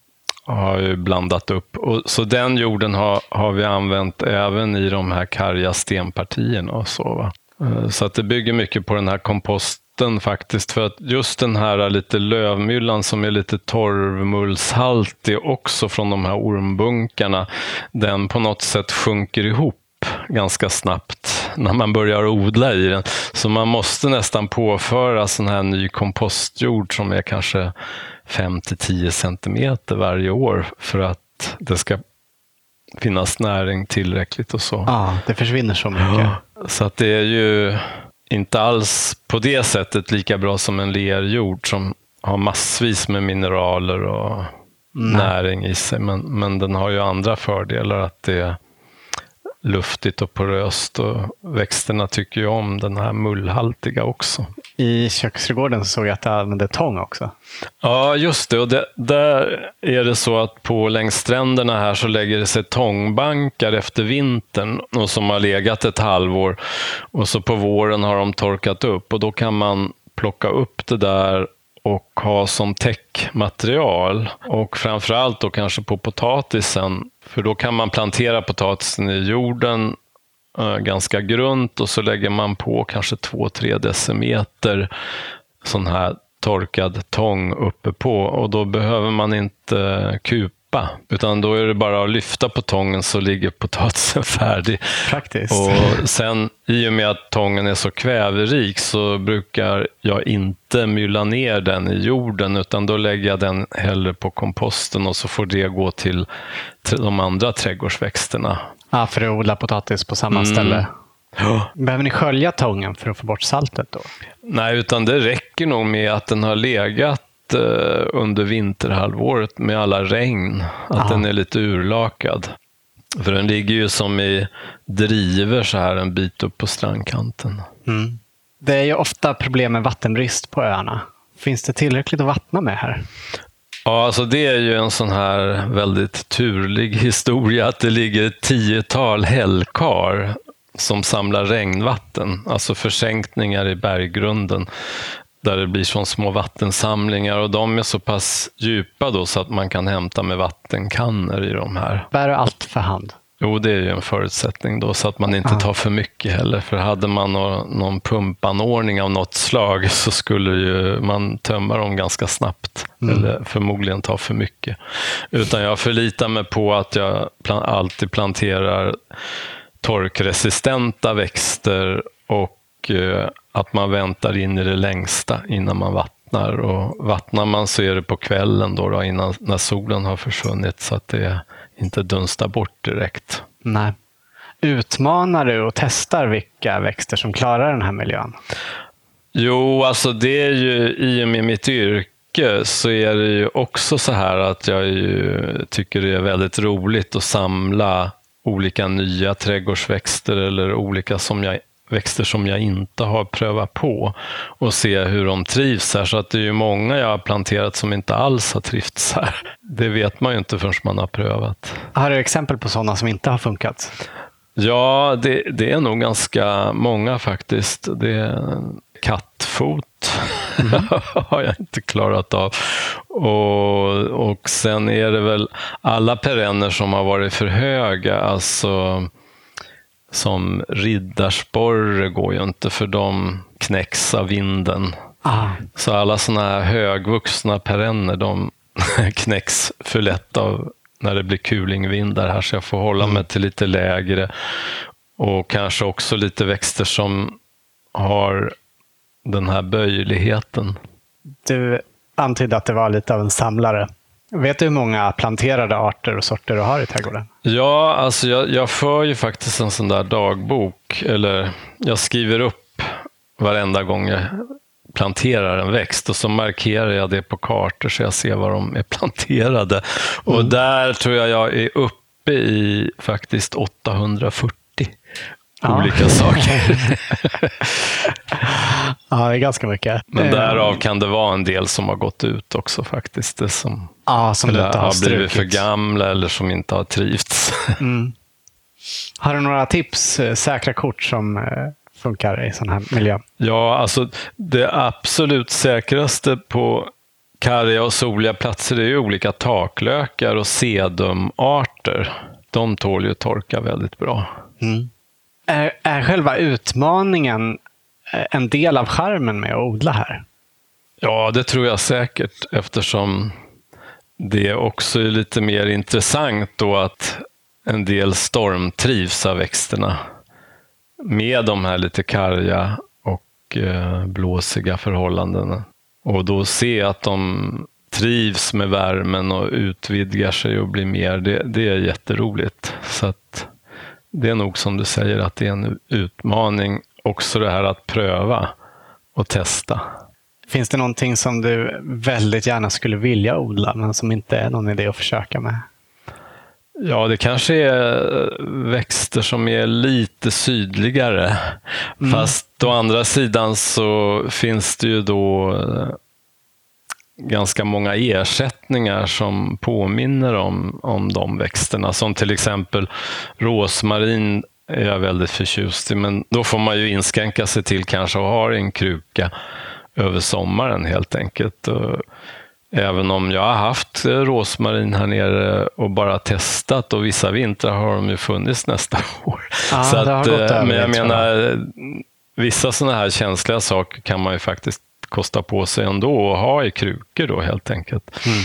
har ju blandat upp. Och, så den jorden har, har vi använt även i de här karga stenpartierna. Och så, va? Eh, så att det bygger mycket på den här komposten faktiskt. För att just den här lite lövmyllan som är lite torvmullshaltig också från de här ormbunkarna, den på något sätt sjunker ihop ganska snabbt när man börjar odla i den. Så man måste nästan påföra sån här ny kompostjord som är kanske 5 10 centimeter varje år för att det ska finnas näring tillräckligt och så. Ja, det försvinner så mycket. Ja, så att det är ju inte alls på det sättet lika bra som en lerjord som har massvis med mineraler och Nej. näring i sig. Men, men den har ju andra fördelar. att det luftigt och poröst och växterna tycker ju om den här mullhaltiga också. I köksträdgården såg jag att du använde tång också. Ja, just det. Och det, där är det så att på längs stränderna här så lägger det sig tångbankar efter vintern och som har legat ett halvår. Och så på våren har de torkat upp och då kan man plocka upp det där och ha som täckmaterial. Och framförallt då kanske på potatisen, för då kan man plantera potatisen i jorden eh, ganska grunt och så lägger man på kanske 2-3 decimeter sån här torkad tång uppe på och då behöver man inte kupa klippa, utan då är det bara att lyfta på tången så ligger potatisen färdig. Praktiskt. Och sen i och med att tången är så kväverik så brukar jag inte mylla ner den i jorden, utan då lägger jag den hellre på komposten och så får det gå till de andra trädgårdsväxterna. Ja, för att odla potatis på samma mm. ställe. Behöver ni skölja tången för att få bort saltet då? Nej, utan det räcker nog med att den har legat under vinterhalvåret med alla regn, att Aha. den är lite urlakad. För den ligger ju som i driver så här en bit upp på strandkanten. Mm. Det är ju ofta problem med vattenbrist på öarna. Finns det tillräckligt att vattna med här? Ja, alltså det är ju en sån här väldigt turlig historia att det ligger ett tiotal hällkar som samlar regnvatten, alltså försänkningar i berggrunden där det blir som små vattensamlingar och de är så pass djupa då så att man kan hämta med vattenkannor i de här. Bär du allt för hand? Jo, det är ju en förutsättning då så att man inte tar för mycket heller. För hade man någon pumpanordning av något slag så skulle ju man tömma dem ganska snabbt. Mm. Eller förmodligen ta för mycket. Utan jag förlitar mig på att jag alltid planterar torkresistenta växter och eh, att man väntar in i det längsta innan man vattnar. Och vattnar man så är det på kvällen då, då innan, när solen har försvunnit så att det inte dunstar bort direkt. Nej. Utmanar du och testar vilka växter som klarar den här miljön? Jo, alltså det är ju i och med mitt yrke så är det ju också så här att jag ju, tycker det är väldigt roligt att samla olika nya trädgårdsväxter eller olika som jag växter som jag inte har prövat på och se hur de trivs här. Så att det är ju många jag har planterat som inte alls har trivts här. Det vet man ju inte förrän man har prövat. Har du exempel på sådana som inte har funkat? Ja, det, det är nog ganska många faktiskt. Det är kattfot mm. har jag inte klarat av. Och, och sen är det väl alla perenner som har varit för höga. Alltså som riddarsporre går ju inte för de knäcks av vinden. Ah. Så alla sådana här högvuxna perenner de knäcks för lätt av när det blir kulingvindar här så jag får hålla mm. mig till lite lägre och kanske också lite växter som har den här böjligheten. Du antydde att det var lite av en samlare. Vet du hur många planterade arter och sorter du har i trädgården? Ja, alltså jag, jag för ju faktiskt en sån där dagbok. Eller jag skriver upp varenda gång jag planterar en växt och så markerar jag det på kartor så jag ser var de är planterade. Och mm. där tror jag jag är uppe i faktiskt 840 ja. olika saker. ja, det är ganska mycket. Men eh, därav kan det vara en del som har gått ut också faktiskt. Det som, ja, som eller har, har blivit för gamla eller som inte har trivts. Mm. Har du några tips, eh, säkra kort som eh, funkar i sån här miljö? Ja, alltså det absolut säkraste på karga och soliga platser är ju olika taklökar och sedumarter. De tål ju torka väldigt bra. Mm. Är, är själva utmaningen eh, en del av charmen med att odla här? Ja, det tror jag säkert eftersom det också är lite mer intressant då att en del stormtrivs av växterna med de här lite karga och eh, blåsiga förhållandena. Och då se att de trivs med värmen och utvidgar sig och blir mer, det, det är jätteroligt. Så att det är nog som du säger att det är en utmaning också det här att pröva och testa. Finns det någonting som du väldigt gärna skulle vilja odla men som inte är någon idé att försöka med? Ja, det kanske är växter som är lite sydligare. Mm. Fast å andra sidan så finns det ju då eh, ganska många ersättningar som påminner om, om de växterna. Som till exempel rosmarin är jag väldigt förtjust i, men då får man ju inskränka sig till kanske att ha en kruka över sommaren helt enkelt. Även om jag har haft rosmarin här nere och bara testat och vissa vintrar har de ju funnits nästa år. Ja, så att, eh, men jag menar, vissa sådana här känsliga saker kan man ju faktiskt kosta på sig ändå att ha i krukor då helt enkelt. Mm.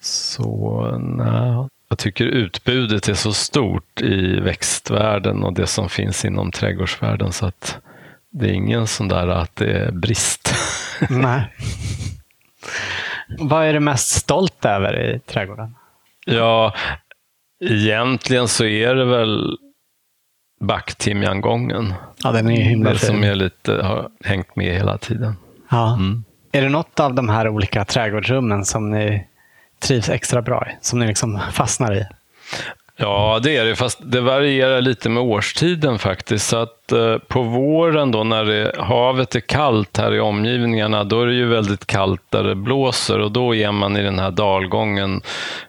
Så nej, jag tycker utbudet är så stort i växtvärlden och det som finns inom trädgårdsvärlden så att det är ingen sån där att det är brist. Nej. Vad är du mest stolt över i trädgården? Ja, egentligen så är det väl backtimjangången. Ja, den är ju himla Det fin. som är lite, har hängt med hela tiden. Ja. Mm. Är det något av de här olika trädgårdsrummen som ni trivs extra bra i? Som ni liksom fastnar i? Ja, det är det, fast det varierar lite med årstiden faktiskt. Så att eh, på våren då när det, havet är kallt här i omgivningarna, då är det ju väldigt kallt där det blåser. Och då är man i den här dalgången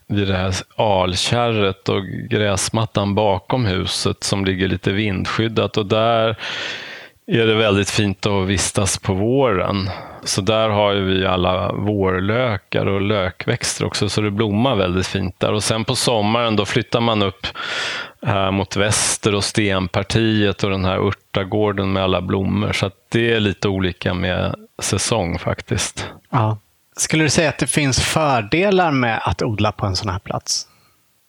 vid det här alkärret och gräsmattan bakom huset som ligger lite vindskyddat. Och där är det väldigt fint att vistas på våren. Så där har ju vi alla vårlökar och lökväxter också, så det blommar väldigt fint där. Och sen på sommaren då flyttar man upp här mot väster och stenpartiet och den här örtagården med alla blommor. Så det är lite olika med säsong faktiskt. Ja. Skulle du säga att det finns fördelar med att odla på en sån här plats?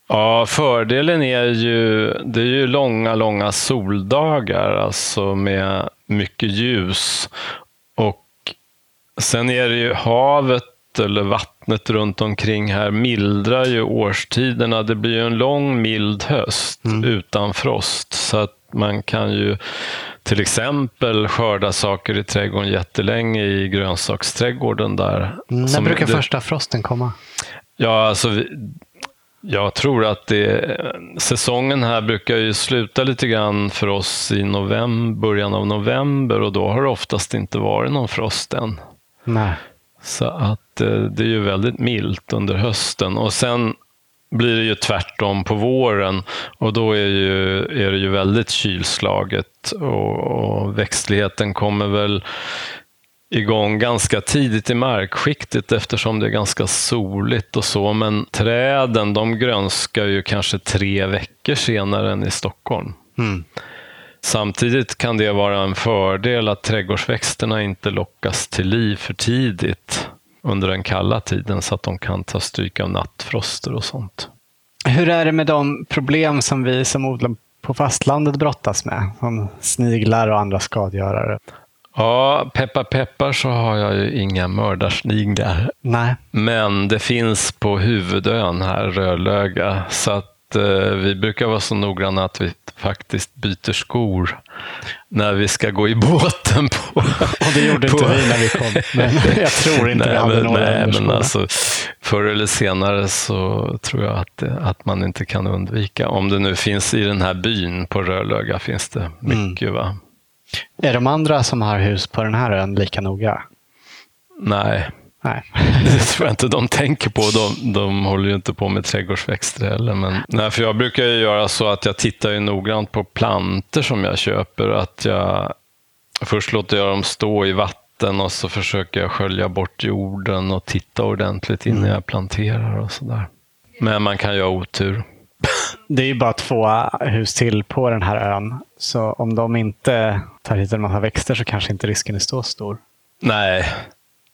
Ja, fördelen är ju, det är ju långa, långa soldagar, alltså med mycket ljus. Och sen är det ju havet eller vattnet runt omkring här mildrar ju årstiderna. Det blir ju en lång mild höst mm. utan frost. Så att man kan ju till exempel skörda saker i trädgården jättelänge i grönsaksträdgården där. Mm, när brukar det, första frosten komma? Ja, alltså jag tror att det, säsongen här brukar ju sluta lite grann för oss i november, början av november och då har det oftast inte varit någon frost än. Nej. Så att eh, det är ju väldigt milt under hösten och sen blir det ju tvärtom på våren och då är, ju, är det ju väldigt kylslaget och, och växtligheten kommer väl igång ganska tidigt i markskiktet eftersom det är ganska soligt och så. Men träden de grönskar ju kanske tre veckor senare än i Stockholm. Mm. Samtidigt kan det vara en fördel att trädgårdsväxterna inte lockas till liv för tidigt under den kalla tiden så att de kan ta stryk av nattfroster och sånt. Hur är det med de problem som vi som odlar på fastlandet brottas med? Som sniglar och andra skadegörare? Ja, peppar peppar så har jag ju inga mördarsniglar. Nej. Men det finns på huvudön här, Rödlöga. Så att eh, vi brukar vara så noggranna att vi faktiskt byter skor när vi ska gå i båten. På, och det gjorde på, inte vi när vi kom. Men jag tror inte nej, vi hade men, några nej, men alltså, Förr eller senare så tror jag att, att man inte kan undvika. Om det nu finns i den här byn på Rörlöga finns det mycket. Va? Är de andra som har hus på den här ön lika noga? Nej, Nej. det tror jag inte de tänker på. De, de håller ju inte på med trädgårdsväxter heller. Men, nej, för jag brukar ju göra så att jag tittar ju noggrant på planter som jag köper. Att jag Först låter jag dem stå i vatten och så försöker jag skölja bort jorden och titta ordentligt innan jag planterar och sådär. Men man kan ju ha otur. Det är ju bara två hus till på den här ön. Så om de inte tar hit en massa växter så kanske inte risken är så stor. Nej,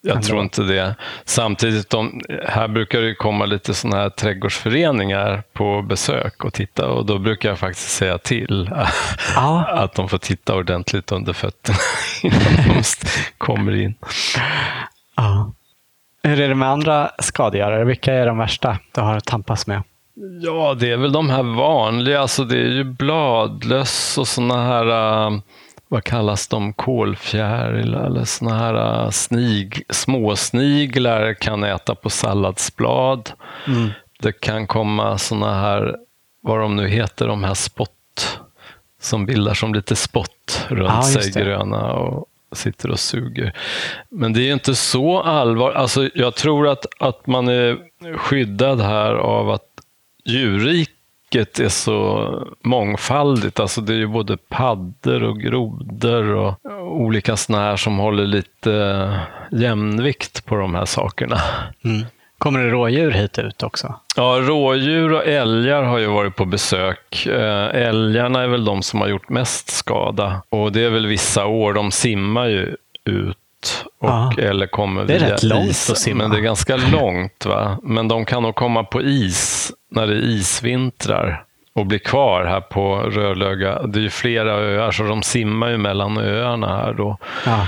jag Ändå. tror inte det. Samtidigt, de, här brukar det komma lite sådana här trädgårdsföreningar på besök och titta och då brukar jag faktiskt säga till Ja. att de får titta ordentligt under fötterna innan de kommer in. ja. Hur är det med andra skadegörare? Vilka är de värsta du har tampas med? Ja, det är väl de här vanliga, alltså det är ju bladlöss och såna här, äh, vad kallas de, kolfjäril eller såna här äh, snig, småsniglar kan äta på salladsblad. Det kan komma såna här, vad de nu heter, de här spott som bildar som lite spott runt just sig, gröna och sitter och suger. Men det är inte så allvarligt. Alltså, jag tror att, att man är skyddad här av att djurriket är så mångfaldigt. Alltså det är ju både paddor och grodor och olika såna här som håller lite jämvikt på de här sakerna. Kommer det rådjur hit ut också? Ja, rådjur och älgar har ju varit på besök. Eh, Älgarna är väl de som har gjort mest skada. Och det är väl vissa år, de simmar ju ut. Och. Eller kommer Det är via rätt långt is. att simma. Men det är ganska långt. va. Men de kan nog komma på is när det isvintrar och bli kvar här på Rödlöga. Det är ju flera öar, så de simmar ju mellan öarna här då. Ja.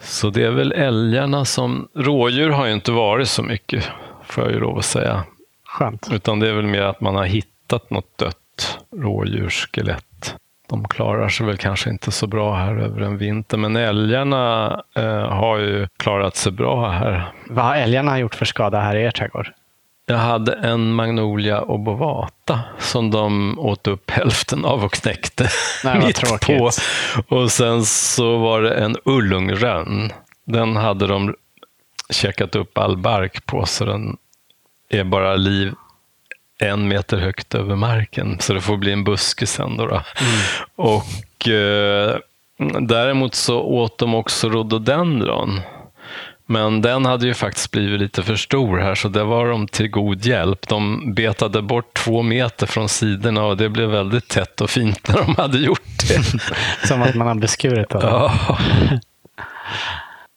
Så det är väl älgarna som... Rådjur har ju inte varit så mycket, får jag ju lov att säga. Skönt. Utan det är väl mer att man har hittat något dött rådjursskelett. De klarar sig väl kanske inte så bra här över en vinter, men älgarna eh, har ju klarat sig bra här. Vad har älgarna gjort för skada här i er trädgård? Jag hade en Magnolia obovata som de åt upp hälften av och knäckte Nej, mitt tråkigt. på. Och sen så var det en ullungrönn. Den hade de käkat upp all bark på så den är bara liv en meter högt över marken. Så det får bli en buske sen. Då, då. Och eh, Däremot så åt de också rhododendron. Men den hade ju faktiskt blivit lite för stor här, så det var de till god hjälp. De betade bort två meter från sidorna och det blev väldigt tätt och fint när de hade gjort det. Som att man har beskurit den. Ja.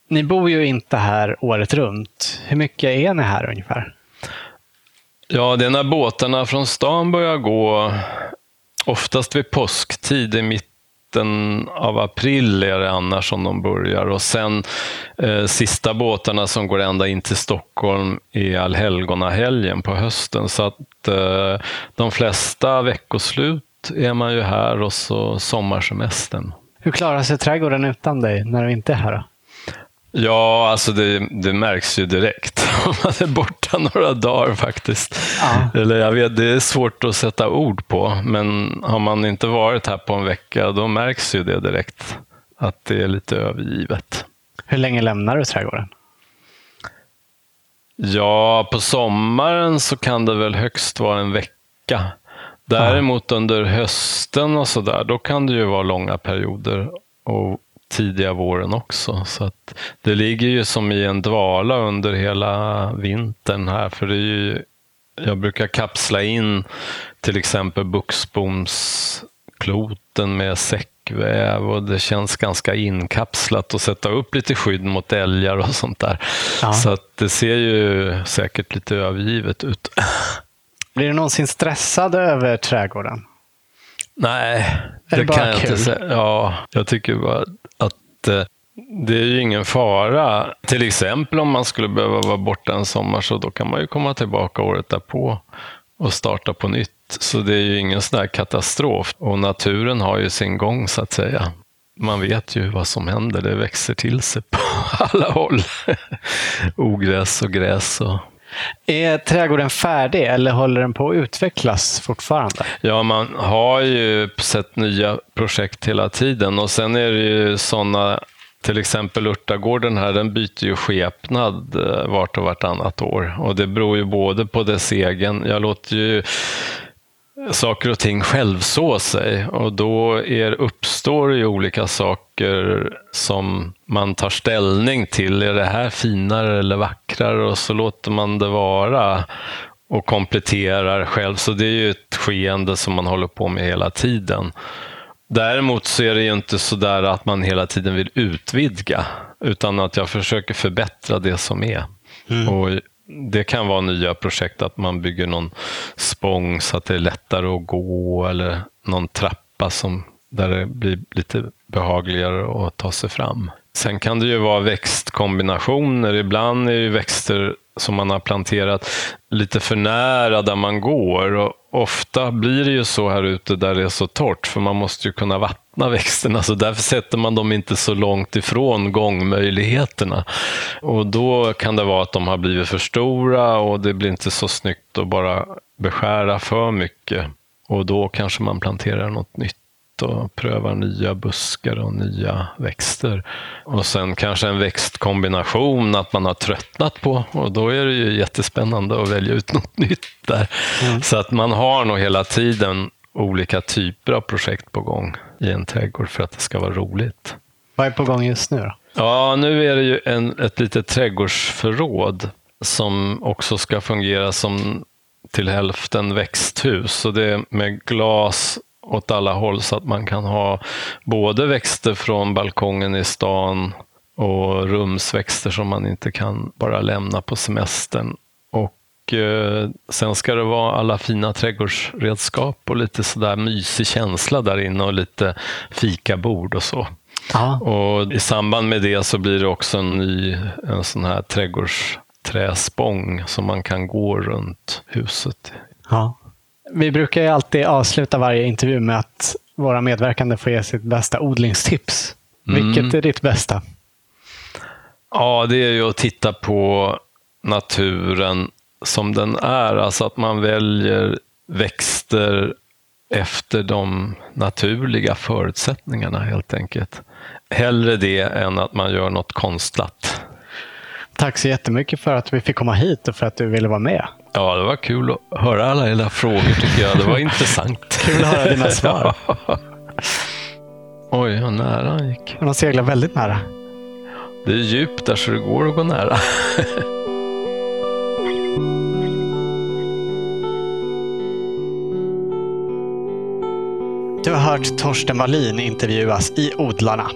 Ni bor ju inte här året runt. Hur mycket är ni här ungefär? ja, det är när båtarna från stan börjar gå, oftast vid påsktid i mitten Mitten av april är det annars som de börjar. Och sen eh, sista båtarna som går ända in till Stockholm är allhelgonahelgen på hösten. Så att eh, de flesta veckoslut är man ju här och så sommarsemestern. Hur klarar sig trädgården utan dig när du inte är här? Då? Ja, alltså det, det märks ju direkt om man är borta några dagar faktiskt. Ja. Eller jag vet, det är svårt att sätta ord på, men har man inte varit här på en vecka, då märks ju det direkt. Att det är lite övergivet. Hur länge lämnar du trädgården? Ja, på sommaren så kan det väl högst vara en vecka. Däremot under hösten och sådär, då kan det ju vara långa perioder. Och tidiga våren också. Så att det ligger ju som i en dvala under hela vintern här. För det är ju, jag brukar kapsla in till exempel buxbomskloten med säckväv och det känns ganska inkapslat och sätta upp lite skydd mot älgar och sånt där. Ja. Så att det ser ju säkert lite övergivet ut. Blir du någonsin stressad över trädgården? Nej, Är det bara kan jag kul? inte säga. Ja, jag tycker bara att eh, det är ju ingen fara. Till exempel om man skulle behöva vara borta en sommar så då kan man ju komma tillbaka året därpå och starta på nytt. Så det är ju ingen sån där katastrof. Och naturen har ju sin gång så att säga. Man vet ju vad som händer. Det växer till sig på alla håll. Ogräs och gräs. Och... Är trädgården färdig eller håller den på att utvecklas fortfarande? Ja, man har ju sett nya projekt hela tiden och sen är det ju sådana till exempel Urtagården här, den byter ju skepnad eh, vart och vartannat år. Och det beror ju både på dess egen, jag låter ju saker och ting självså sig och då är, uppstår ju olika saker som man tar ställning till. Är det här finare eller vackrare? Och så låter man det vara och kompletterar själv. Så det är ju ett skeende som man håller på med hela tiden. Däremot så är det ju inte så där att man hela tiden vill utvidga, utan att jag försöker förbättra det som är. Mm. Och det kan vara nya projekt, att man bygger någon spång så att det är lättare att gå eller någon trappa som, där det blir lite behagligare att ta sig fram. Sen kan det ju vara växtkombinationer. Ibland är det växter som man har planterat lite för nära där man går. Och ofta blir det ju så här ute där det är så torrt, för man måste ju kunna vattna växterna, så därför sätter man dem inte så långt ifrån gångmöjligheterna. Och då kan det vara att de har blivit för stora och det blir inte så snyggt att bara beskära för mycket. Och då kanske man planterar något nytt och prövar nya buskar och nya växter. Och sen kanske en växtkombination att man har tröttnat på och då är det ju jättespännande att välja ut något nytt där. Mm. Så att man har nog hela tiden olika typer av projekt på gång i en trädgård för att det ska vara roligt. Vad är på gång just nu då? Ja, nu är det ju en, ett litet trädgårdsförråd som också ska fungera som till hälften växthus. Så det är med glas åt alla håll så att man kan ha både växter från balkongen i stan och rumsväxter som man inte kan bara lämna på semestern. Och eh, sen ska det vara alla fina trädgårdsredskap och lite sådär mysig känsla där inne och lite fikabord och så. Ja. Och I samband med det så blir det också en ny en sån här trädgårdsträspång som man kan gå runt huset. Ja. Vi brukar ju alltid avsluta varje intervju med att våra medverkande får ge sitt bästa odlingstips. Mm. Vilket är ditt bästa? Ja, det är ju att titta på naturen som den är. Alltså att man väljer växter efter de naturliga förutsättningarna helt enkelt. Hellre det än att man gör något konstlat. Tack så jättemycket för att vi fick komma hit och för att du ville vara med. Ja, det var kul att höra alla era frågor tycker jag. Det var intressant. kul att höra dina svar. Oj, vad nära han gick. Han seglar väldigt nära. Det är djupt där så det går att gå nära. Du har hört Torsten Wallin intervjuas i Odlarna.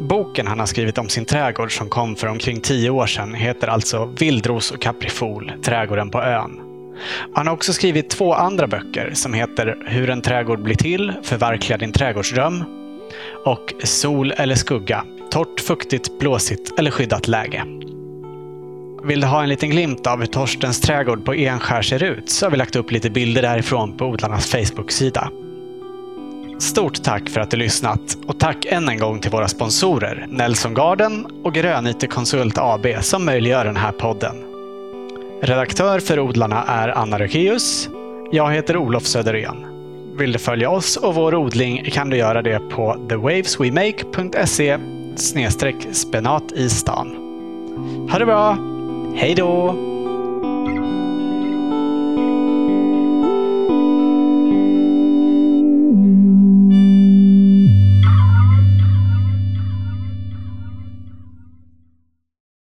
Boken han har skrivit om sin trädgård som kom för omkring tio år sedan heter alltså Vildros och kaprifol, trädgården på ön. Han har också skrivit två andra böcker som heter Hur en trädgård blir till, Förverkliga din trädgårdsdröm och Sol eller skugga, torrt, fuktigt, blåsigt eller skyddat läge. Vill du ha en liten glimt av hur Torstens trädgård på Enskär ser ut så har vi lagt upp lite bilder därifrån på odlarnas Facebook-sida. Stort tack för att du lyssnat och tack än en gång till våra sponsorer Nelson Garden och Grönyte Konsult AB som möjliggör den här podden. Redaktör för Odlarna är Anna Rökeus. Jag heter Olof Söderén. Vill du följa oss och vår odling kan du göra det på thewaveswemake.se spenat i stan. Ha det bra! Hej då!